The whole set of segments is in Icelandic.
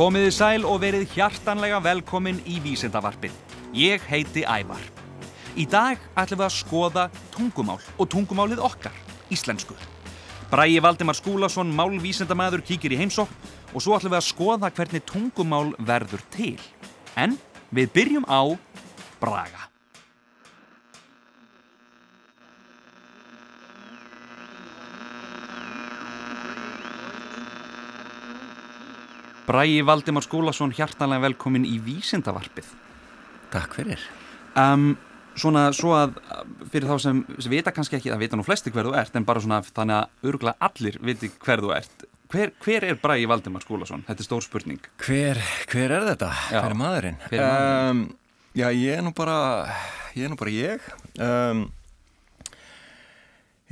Komiði sæl og verið hjartanlega velkomin í Vísindavarpið. Ég heiti Ævar. Í dag ætlum við að skoða tungumál og tungumálið okkar, íslensku. Bræi Valdimar Skúlason, málvísindamæður, kíkir í heimsókn og svo ætlum við að skoða hvernig tungumál verður til. En við byrjum á Braga. Bræi Valdimar Skúlason, hjartanlega velkomin í Vísindavarpið. Takk fyrir. Um, svona svo að fyrir þá sem, sem vita kannski ekki, það vita nú flesti hver þú ert en bara svona þannig að örgulega allir viti hver þú ert. Hver, hver er Bræi Valdimar Skúlason? Þetta er stór spurning. Hver, hver er þetta? Já. Hver er maðurinn? Hver er maðurinn? Um, já, ég er nú bara, ég er nú bara ég. Um,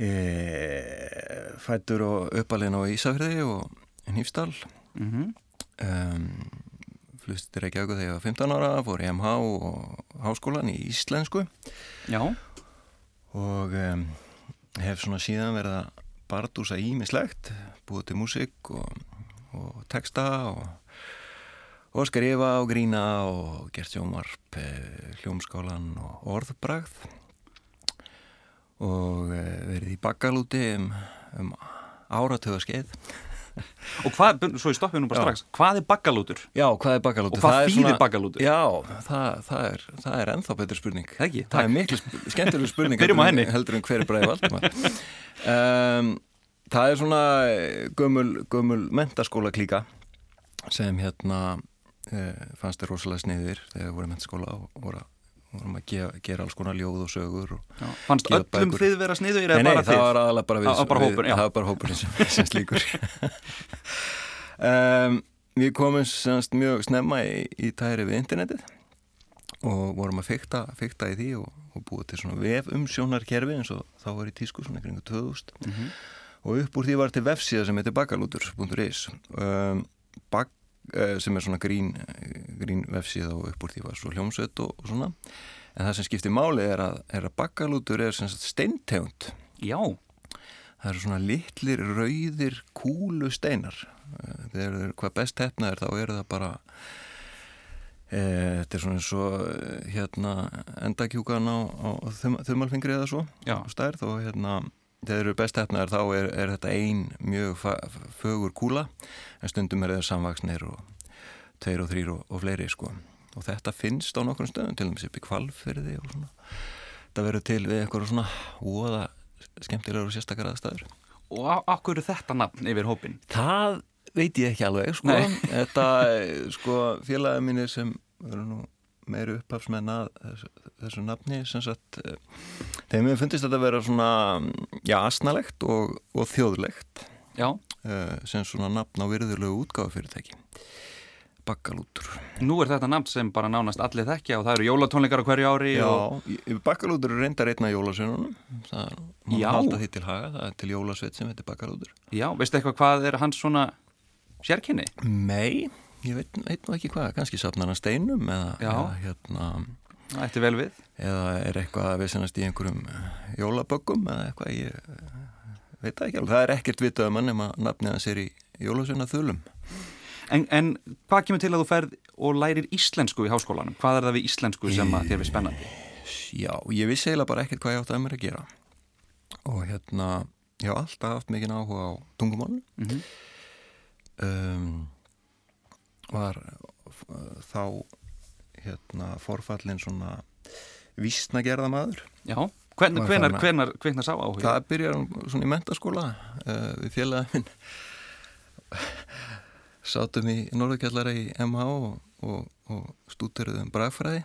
ég fættur og uppalinn á Ísafriði og Nýfstall. Mm Um, flust til Reykjavík þegar ég var 15 ára, fór í MH og háskólan í íslensku. Já, og um, hef svona síðan verið að bardúsa ímislegt, búið til músík og, og texta og, og skrifa og grína og gert sjónvarp, eh, hljómskálan og orðbragð. Og eh, verið í bakkalúti um, um áratöðaskeið. Og hvað, svo ég stoppið nú bara strax, hvað er baggalútur? Já, hvað er bakkalúti? Og hvað þýðir baggalútur? Já, það, það, er, það er ennþá betur spurning. Það ekki, Það er miklu skemmtileg spurning Byrjum á henni. heldur en hver er bræði Valdimar um, Það er svona gömul, gömul mentaskóla klíka sem hérna uh, fannst þér rosalega sniðir þegar við vorum mentaskóla og voru, vorum að gera, gera alls konar ljóð og sögur og, Já. Fannst öllum bækur. þið vera sniðu Nei, nei, það var aðalega bara við, bara við- hópurinn, já. það var bara hópurinn sem, sem slíkur um, Við komum semst mjög snemma í, í tæri við internetið og vorum að fykta, fykta í því og, og búið til svona vefumsjónarkerfi eins og þá var í tísku svona kringu 2000 Mhm. og upp úr því var til vefsíða sem heitir bakalútur.is um, bak, sem er svona grín, grín vefsíða og upp úr því var svo hljómsveit og, og svona. En það sem skiptir máli er að, er að bakalútur er steintegund. Já, Það eru svona litlir rauðir kúlu steinar. Eh, Þegar hvað best hefnaðir þá eru það bara, e, þetta er svona eins og eh, hérna endakjúkan á, á þum, þumalfingri eða svo, já, stærð og hérna þeir eru best hefnaðir þá er, er þetta ein mjög fögur kúla en stundum er þeir samvaksnir og tveir og þrýr og, og fleiri sko. Og þetta finnst á nokkrum stöðum til dæmis upp í kvalfyrði og svona. Þetta verður til við eitthvað svona óða skemmtilegur og sérstakar aðstæður. og á- á hverju er þetta nafn yfir hópin? Það veit ég ekki alveg, sko. Þetta, sko, félagið mínir sem eru nú meiri upphafsmenn að þessu, þessu nafni, sem sagt, eh, þeim hefur fundist þetta að vera svona, já, asnalegt og, og þjóðlegt, Já, eh, sem svona nafn á virðulegu útgáfufyrirtæki. Bakkalútur. nú er þetta nafn sem bara nánast allir þekkja og það eru jólatónleikar á hverju ári og... Já, bakkalútur er reyndar einna jólasveinunum, það má Já. halda því til haga, það er til jólasveit sem heitir bakkalútur. Já, veistu eitthvað hvað er hans svona sérkynni? Nei, ég veit, veit nú ekki hvað, kannski safnar hann steinum eða, eða, hérna, Það ætti vel við. eða er eitthvað að viðsennast í einhverjum eh, jólaböggum eða eitthvað, ég eh, veit það ekki alveg. Það er ekkert vitað um hann nema nafnið hans er í jólasveina þulum. En, en hvað kemur til að þú ferð og lærir íslensku í háskólanum? Hvað er það við íslensku sem að þér við spennandi? Já, ég vissi eiginlega bara ekkert hvað ég átti að mér að gera. Og hérna, ég hef alltaf haft mikið áhuga á tungumálun. Mm -hmm. Um, var uh, þá hérna forfallin svona vísnagerðamaður. Já, Hvern, hvenar, hvenar, hvenar sá áhuga? Það byrjar svona í mentaskóla uh, við félagið minn sátum í Norðurkjallara í MH og, og, og stúteruðum bragfræði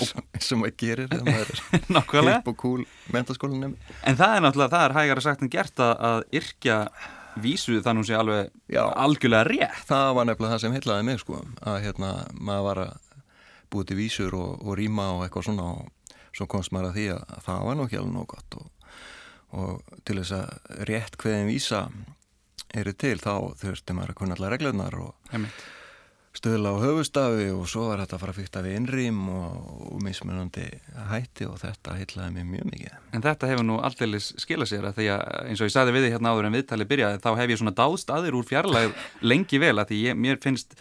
sem, sem maður gerir þegar maður er upp og cool mentaskólanum En það er náttúrulega, það er hægara sagt en gert að, að yrkja vísu þannig sé alveg Já. algjörlega rétt. það var nefnilega það sem heilaði mig sko að hérna maður var að búið til vísur og, og rýma og eitthvað svona og svo komst maður að því að það var nú ekki alveg nóg gott og, og til þess að rétt hveðin vísa eru til þá þurfti maður að kunna allar reglunar og, Einmitt. Stöðla á höfustafi og svo var þetta að fara að fykta við innrým og, og mismunandi hætti og þetta heitlaði mér mjög mikið. En þetta hefur nú aldrei skilað sér að því að eins og ég sagði við þið hérna áður en viðtalið byrjaði þá hef ég svona dáðst aðir úr fjarlæg lengi vel að því ég, mér finnst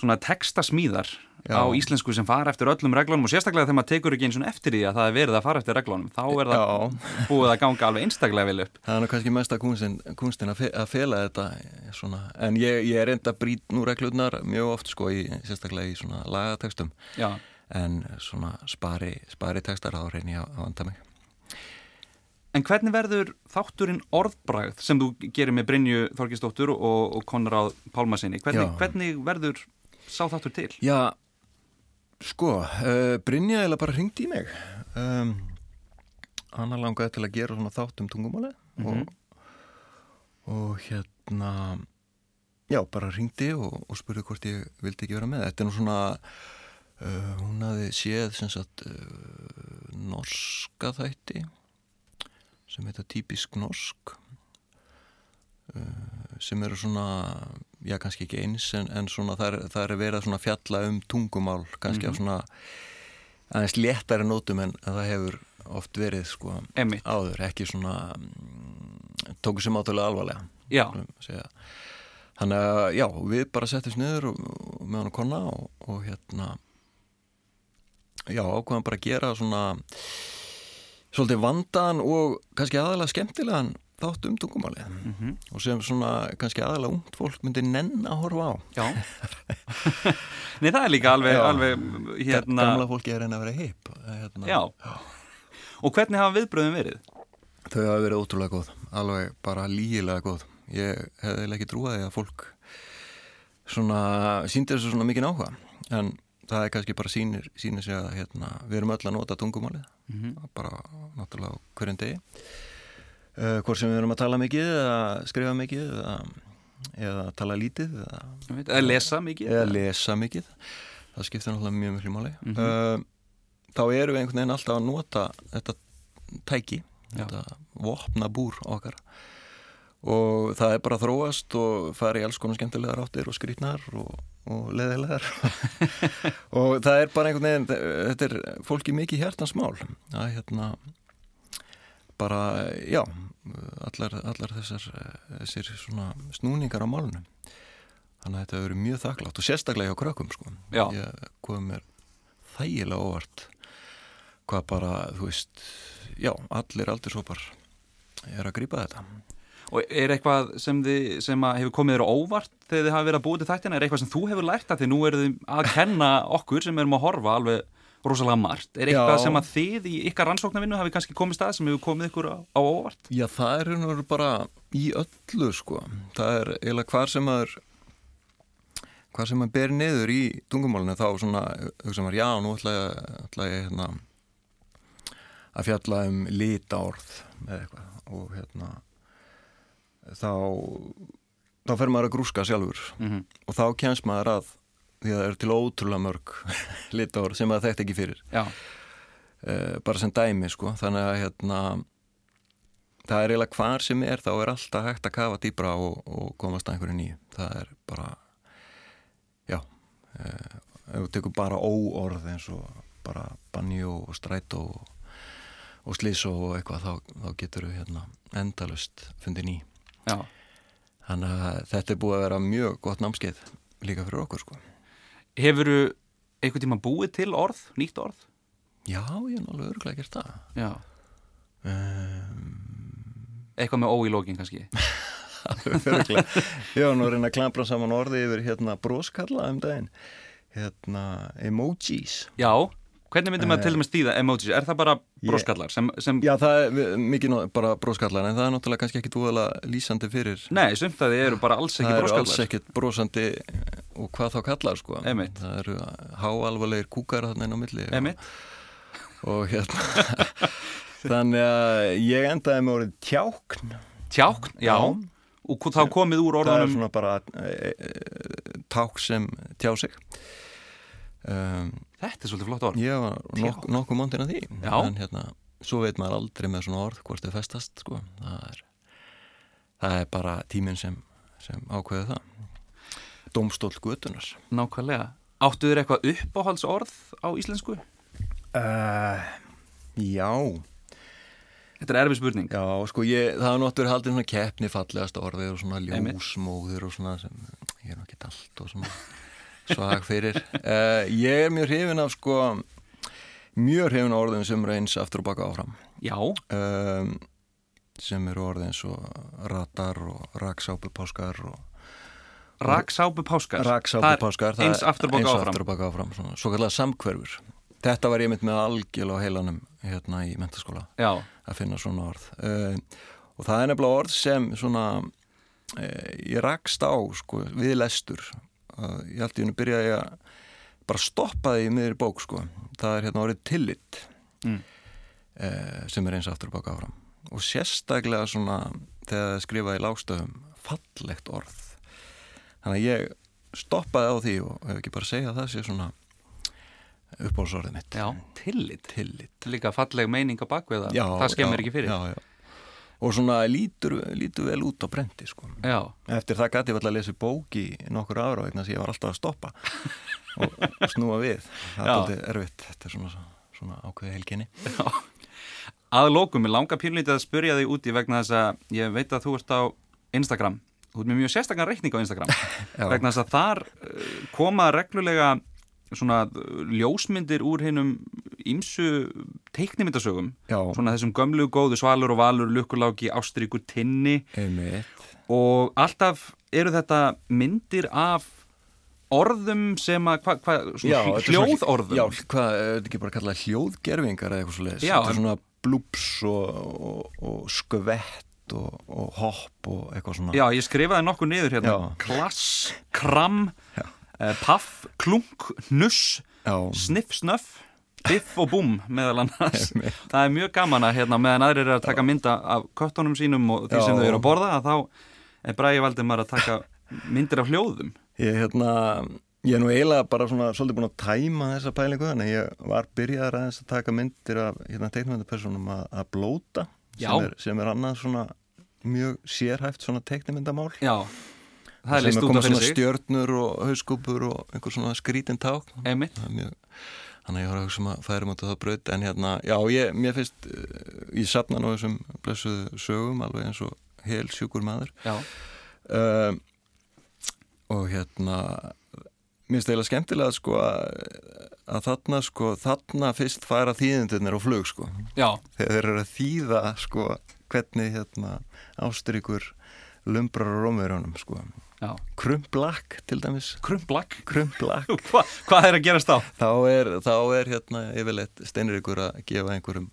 svona textasmíðar Já. á íslensku sem fara eftir öllum reglunum og sérstaklega þegar maður tekur ekki eins og eftir því að það er verið að fara eftir reglunum þá er það Já. búið að ganga alveg einstaklega vel upp Það er nú kannski mest að kunstin, kunstin að, fe, að fela þetta svona. en ég, ég er enda brít nú reglunar mjög oft sko í, sérstaklega í svona lagatekstum Já. en svona spari, spari tekstar á reyni að vanda mig En hvernig verður þátturinn orðbragð sem þú gerir með Brynju Þorgistóttur og, og Konrad Pálmasinni hvernig, hvernig verður sá þáttur til? Já Sko, uh, Brynja eða bara ringdi í mig um, Anna langaði til að gera svona þátt um tungumáli mm -hmm. og, og hérna já, bara ringdi og, og spurði hvort ég vildi ekki vera með þetta er nú svona uh, hún hafi séð sem sagt uh, norska þætti sem heita típisk norsk sem eru svona já kannski ekki eins en, en svona það er, er verið að fjalla um tungumál kannski mm -hmm. á mhm. svona aðeins léttari nótum en það hefur oft verið sko Einmitt. áður, ekki svona mm, tóku sem átölu alvarlega þannig að já, við bara settum sniður og, og með hann að konna og, og hérna já, ákveðan bara gera svona svolítið vandan og kannski aðalega skemmtilegan þátt um tungumálið mm -hmm. og sem svona kannski aðalega ungt fólk myndir nenn að horfa á Já Nei það er líka alveg, alveg hérna... Gamla fólki er enn að vera heip hérna. Já. Já Og hvernig hafa viðbröðum verið? Þau hafa verið ótrúlega góð alveg bara lígilega góð ég hefði ekki trúaði að fólk svona síndir þessu svona mikið áhuga en það er kannski bara sínir, sínir sig að hérna, við erum öll að nota tungumálið mm -hmm. bara náttúrulega hverjum degi hvort sem við erum að tala mikið eða skrifa mikið eða, eða tala lítið eða, eða lesa mikið. Eða lesa mikið. Það skiptir náttúrulega mjög mjög máli. Mm -hmm. uh, þá erum við einhvern veginn alltaf að nota þetta tæki Já. þetta vopna búr okkar. Og það er bara að þróast og fara í alls konar skemmtilegar áttir og skrítnar og, og leðilegar og það er bara einhvern veginn þetta er fólki mikið hjertansmál að hérna bara, já, allar, allar þessar, þessir svona snúningar á málunum. Þannig að þetta hefur verið mjög þakklátt og sérstaklega hjá krökkum, sko. Já. Ég kom mér þægilega óvart hvað bara, þú veist, já, allir aldrei svo bara er að grýpa þetta. Og er eitthvað sem, þið, sem hefur komið þér óvart þegar þið hafa verið að búið til þættina? Er eitthvað sem þú hefur lært að því nú eru þið að kenna okkur sem erum að horfa alveg rosalega margt. Er eitthvað Já. sem að þið í ykkar rannsóknarvinnu hafi kannski komið stað sem hefur komið ykkur á, á óvart? Já, það er nú bara í öllu sko. Það er eiginlega hvar sem að hvað sem að ber niður í tungumálunum þá svona, hugsa maður, já, nú ætla ég, ætla ég hérna, að fjalla um litárð eða eitthvað og hérna þá þá fer maður að grúska sjálfur mm -hmm. og þá kemst maður að því að það eru til ótrúlega mörg litáður sem það þekkt ekki fyrir. Uh, bara sem dæmi sko. Þannig að hérna það er eiginlega hvar sem er þá er alltaf hægt að kafa dýbra og, og komast að einhverju nýju. Það er bara já uh, ef við tekum bara óorð eins og bara banjó og strætó og, og slísó og eitthvað þá, þá getur við hérna endalust fundið ný já. þannig að þetta er búið að vera mjög gott námskeið líka fyrir okkur sko Hefuru einhvern tíma búið til orð, nýtt orð? Já, ég er náttúrulega öruglega gert það. Já. Um... Eitthvað með ó í lógin kannski? Já, nú er hérna að klampra saman orði yfir hérna broskalla um daginn. Hérna emojis. Já. Hvernig myndir maður til og með stíða emojis? Er það bara bróskallar? Sem, sem... Já, það er mikið bara bróskallar en það er náttúrulega kannski ekki dúðalega lýsandi fyrir Nei, sumt að þið eru bara alls ekki bróskallar Það eru alls ekki brósandi og hvað þá kallar sko. Einmitt. Það eru háalvarlegir kúkar þarna inn á milli og, og hérna þannig að ég endaði með orðið tjákn. Tjákn, já, já. og þá komið úr orðunum Það er svona bara e, e, ták sem tjá sig. Um, Þetta er svolítið flott orð. Já, nok nokkuð móndin að því. Já. en hérna, svo veit maður aldrei með svona orð hvort þau festast sko. það, er, það er bara tíminn sem, sem ákveðu það domstól gutunar. Nákvæmlega. Áttu þér eitthvað uppáhaldsorð á íslensku? Uh, já, Þetta er erfið spurning. já, sko ég, það er náttúrulega haldið svona keppni fallegasta orðið og svona ljósmóður og svona sem ég er nú ekki allt og svona svag fyrir. Uh, ég er mjög hrifin af sko, mjög hrifin af orðin sem eru eins aftur og baka áfram. Já, Um, sem eru orðið eins og ratar og raksápupáskar og raksápu páskar. Raksápupáskar, Það er eins aftur og baka eins áfram. aftur áfram svona, svo kallar samhverfur þetta var ég mynd með algjörlega á heilanum hérna í mentaskóla Já, að finna svona orð uh, og það er nefnilega orð sem svona uh, ég rakst á sko, við lestur uh, ég held ég henni byrjaði að bara stoppa því í miður bók sko. það er hérna orðið tillit Mm. sem er eins aftur og baka áfram og sérstaklega svona þegar það skrifaði í lágstöðum fallegt orð þannig að ég stoppaði á því og ef ekki bara segja að það sé svona uppbólsorðið mitt já, tillit. tillit Líka falleg meining á bakvið það. já, það skemmir já, ekki fyrir. já, já. og svona lítur, lítur vel út á brendi sko. Eftir það gæti ég vel að lesa bók í nokkur ára og ég var alltaf að stoppa og, snúa við það er aldrei erfitt þetta er svona, svona ákveði helginni Að lókum, ég langa pínlítið að spyrja þig úti vegna þess að ég veit að þú ert á Instagram. Þú ert með mjög sérstakann reikning á Instagram. Vegna þess að þar uh, koma reglulega svona uh, ljósmyndir úr hinnum ímsu teiknimyndasögum. Svona þessum gömlu góðu svalur og valur, lukkuláki, ástríkur, tinni. Einmitt. Og alltaf eru þetta myndir af orðum sem að, hvað, hva, Já, hljóðorðum. Já, hvað, er þetta ekki bara kallað hljóðgerfingar eða eitthvað svo leiðis Já, Þetta er svona blúps og, og, og skvett og, og hopp og eitthvað svona Já, ég skrifaði nokkuð niður hérna Já. Klass, kram, Já. uh, paff, klunk, nuss, sniff, snöff, biff og búm meðal annars. Það er mjög gaman að hérna meðan aðrir eru að taka mynda af köttunum sínum og því sem þau eru að borða að þá er Bræði Valdimar að taka myndir af hljóðum. Ég, hérna, ég er nú eiginlega bara svona svolítið búin að tæma þessa pælingu þannig að ég var byrjaðar aðeins að taka myndir af hérna, teiknumyndapersonum að, að blóta sem er, sem er annað svona mjög sérhæft svona teiknumyndamál Já, það er sem er út komið af fyrir svona sig. stjörnur og hauskúpur og einhver svona skrítin ták. Er mjög Þannig að ég var að hugsa um að færum út á það braut. En hérna, já, ég, mér finnst uh, ég sapna nú þessum blessuðu sögum alveg eins og hel sjúkur maður. Já, uh, og hérna mér finnst eiginlega skemmtilega sko að, að þarna sko þarna fyrst færa þýðindunir á flug sko. Já, þegar þeir eru að þýða sko hvernig hérna ástrykur lumbrar á rómverjónum sko. Krumblak til dæmis. Krumblak. krumblak Hva, hvað er að gerast þá? þá er, þá er hérna yfirleitt steinrikur að gefa einhverjum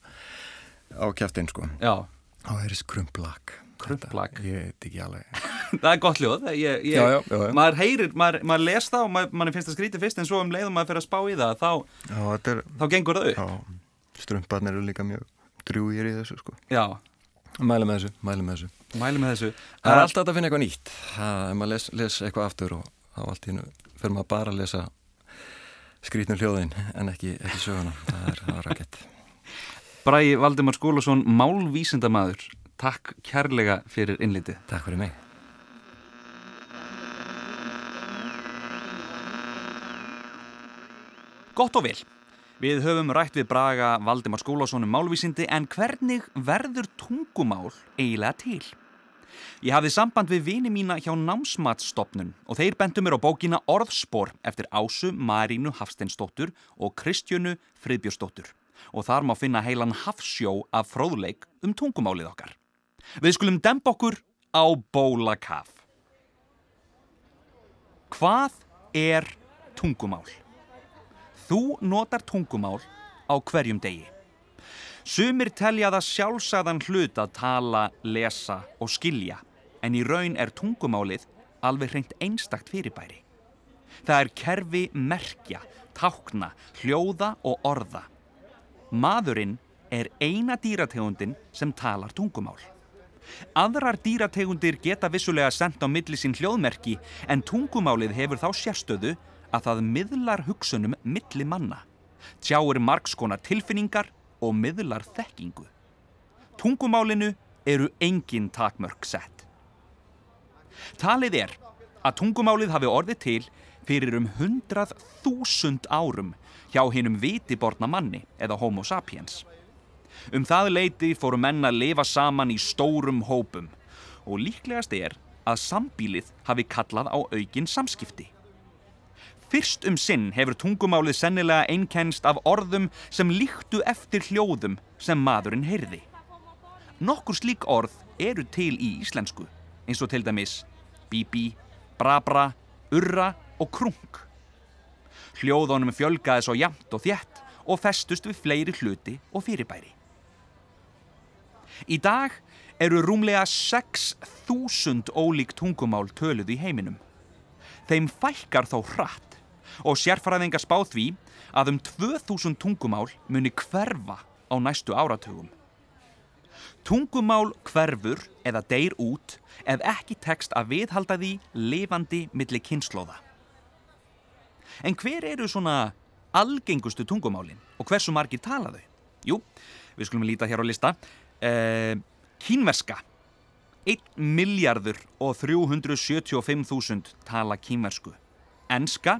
á kjæftin sko. Já, þá er þess krumblak Þetta- ég veit ekki alveg það er gott hljóð. Ég, ég, Já, já, já. Maður heyrir, maður, maður les það og maður, maður finnst það skrítið fyrst en svo um leiðum maður fyrir að spá í það þá, er þá gengur það upp. Já, strumparnir eru líka mjög drjúgir í þessu sko. Mæli með þessu, mæli með þessu. mælum með þessu. Það er alltaf að finna eitthvað nýtt. Það, ef maður les, les eitthvað aftur og þá allt í hennu fyrir maður bara að lesa skrítnum hljóðin en ekki, ekki söguna. Það er, er rakett. Bræði Valdimar Skúlason, málvísindamaður. Takk kærlega fyrir innlitið. Takk fyrir mig. Gott og vel. Við höfum rætt við Braga Valdimar Skúlason um málvísindi en hvernig verður tungumál eiginlega til? Ég hafði samband við vini mína hjá námsmatsstopnun og þeir bentu mér á bókina Orðspor eftir Ásu Marínu Hafsteinsdóttur og Kristjönu Friðbjörnsdóttur og þar má finna heilan hafsjó af fróðleik um tungumálið okkar. Við skulum dempa okkur á bólakaf. Hvað er tungumál? Þú notar tungumál á hverjum degi. Sumir telja það sjálfsagðan hlut að tala, lesa og skilja, en í raun er tungumálið alveg hreint einstakt fyrirbæri. Það er kerfi merkja, tákna, hljóða og orða. Maðurinn er eina dýrategundin sem talar tungumál. Aðrar dýrategundir geta vissulega sendt á milli sín hljóðmerki en tungumálið hefur þá sérstöðu að það miðlar hugsunum milli manna. Tjáir margskonar tilfinningar og miðlar þekkingu. Tungumálinu eru engin takmörk sett. Talið er að tungumálið hafi orðið til fyrir um hundrað þúsund árum hjá hinnum vitiborna manni eða homo sapiens. Um það leiti fóru menn að lifa saman í stórum hópum og líklegast er að sambílið hafi kallað á aukin samskipti. Fyrst um sinn hefur tungumálið sennilega einkennst af orðum sem líktu eftir hljóðum sem maðurinn heyrði. Nokkur slík orð eru til í íslensku, eins og til dæmis bíbí, brabra, urra og krung. Hljóðunum fjölgaði svo jamt og þjætt og festust við fleiri hluti og fyrirbæri. Í dag eru rúmlega 6.000 ólík tungumál töluð í heiminum. Þeim fækkar þó hratt og sérfræðingar spáð því að um 2000 tungumál muni hverfa á næstu áratugum. Tungumál hverfur eða deyr út ef ekki tekst að viðhalda því lifandi millir kynnslóða. En hver eru svona algengustu tungumálin og hversu margir tala þau? Jú, við skulum líta hér á lista. Eh, kínverska. 1 miljardur og 375.000 tala kínversku. Enska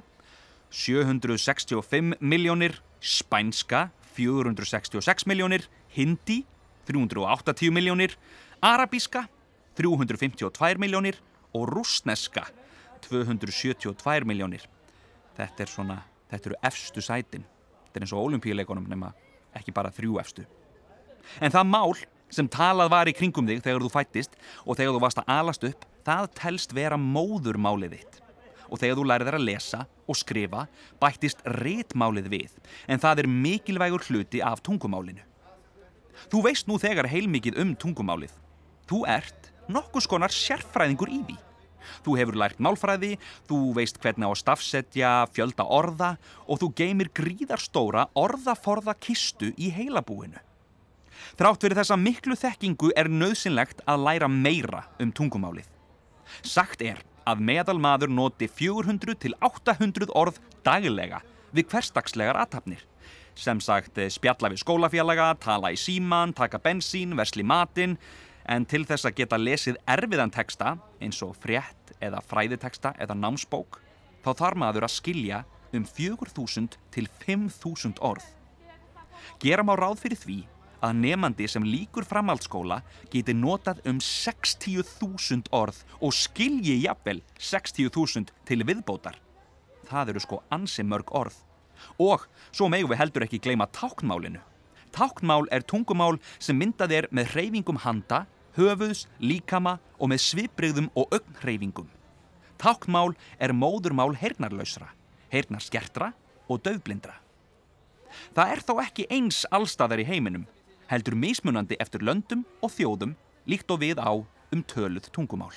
765 miljónir, spænska 466 miljónir, hindi 380 miljónir, arabíska 352 miljónir og rúsneska 272 miljónir. Þetta er svona, þetta eru efstu sætin. Þetta er eins og olimpíuleikonum nema ekki bara þrjú efstu. En það mál sem talað var í kringum þig þegar þú fættist og þegar þú varst að alast upp, það telst vera móðurmálið þitt og þegar þú lærið þær að lesa og skrifa bættist réttmálið við en það er mikilvægur hluti af tungumálinu. Þú veist nú þegar heilmikið um tungumálið. Þú ert nokkus konar sérfræðingur í því. Þú hefur lært málfræði, þú veist hvernig á að stafsetja fjölda orða og þú geymir gríðarstóra orðaforða kistu í heilabúinu. Þrátt fyrir þessa miklu þekkingu er nöðsynlegt að læra meira um tungumálið. Sagt er að meðal maður noti 400 til 800 orð daglega við hverstagslegar aðtapnir. Sem sagt spjalla við skólafélaga, tala í síman, taka bensín, versli matinn, en til þess að geta lesið erfiðan teksta, eins og frétt eða fræðiteksta eða námsbók, þá þarf maður að skilja um 4000 til 5000 orð. Gera má ráð fyrir því að nefandi sem líkur framhaldsskóla geti notað um 60.000 orð og skilji jafnvel 60.000 til viðbótar. Það eru sko ansi mörg orð. Og svo megum við heldur ekki gleyma táknmálinu. Táknmál er tungumál sem myndað er með hreyfingum handa, höfuðs, líkama og með svipriðum og augnhreyfingum. Táknmál er móðurmál hernarlausra, hernarskertra og döfblindra. Það er þó ekki eins allstaðar í heiminum heldur mismunandi eftir löndum og þjóðum líkt og við á um töluð tungumál.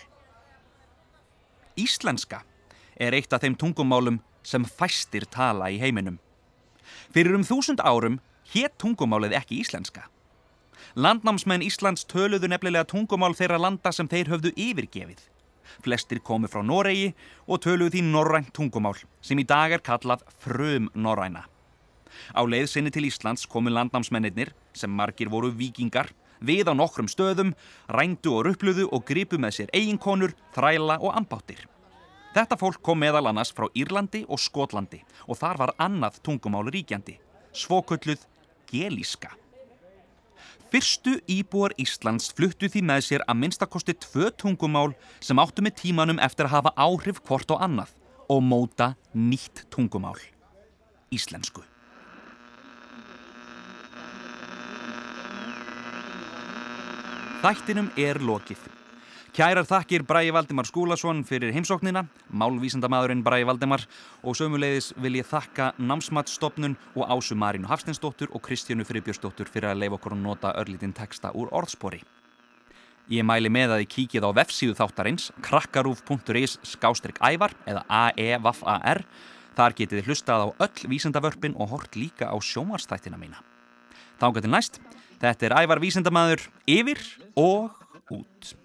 Íslenska er eitt af þeim tungumálum sem fæstir tala í heiminum. Fyrir um þúsund árum hétt tungumálið ekki íslenska. Landnámsmenn Íslands töluðu nefnilega tungumál þeirra landa sem þeir höfðu yfirgefið. Flestir komu frá Noregi og töluðu því norrænt tungumál sem í dag er kallað frum norræna. Á leið sinni til Íslands komu landnámsmennir, sem margir voru vikingar, við á nokkrum stöðum, rændu og ruppluðu og gripu með sér eiginkonur, þræla og ambáttir. Þetta fólk kom meðal annars frá Írlandi og Skotlandi og þar var annað tungumáli ríkjandi, svokölluð gelíska. Fyrstu íbúar Íslands fluttu því með sér að minnstakosti tvö tungumál sem áttu með tímanum eftir að hafa áhrif hvort og annað og móta nýtt tungumál, íslensku. Þættinum er lokið. Kærar þakkir Bræi Valdimar Skúlason fyrir heimsóknina, málvísandamaðurinn Bræi Valdimar og sömuleiðis vil ég þakka Námsmatsstopnun og Ásu Marínu Hafstensdóttur og Kristjánu Friðbjörnsdóttur fyrir að leifa okkur að nota örlítinn texta úr orðspori. Ég mæli með að þið kíkið á vefsíðu þáttarins krakkarúf.is skástrygg ævar eða AEVAR. Þar getið þið hlustað á öll vísendavörpin og hort líka á sjómarstættina mína. Þá getur næst. Þetta er Ævar Vísendamæður yfir og út.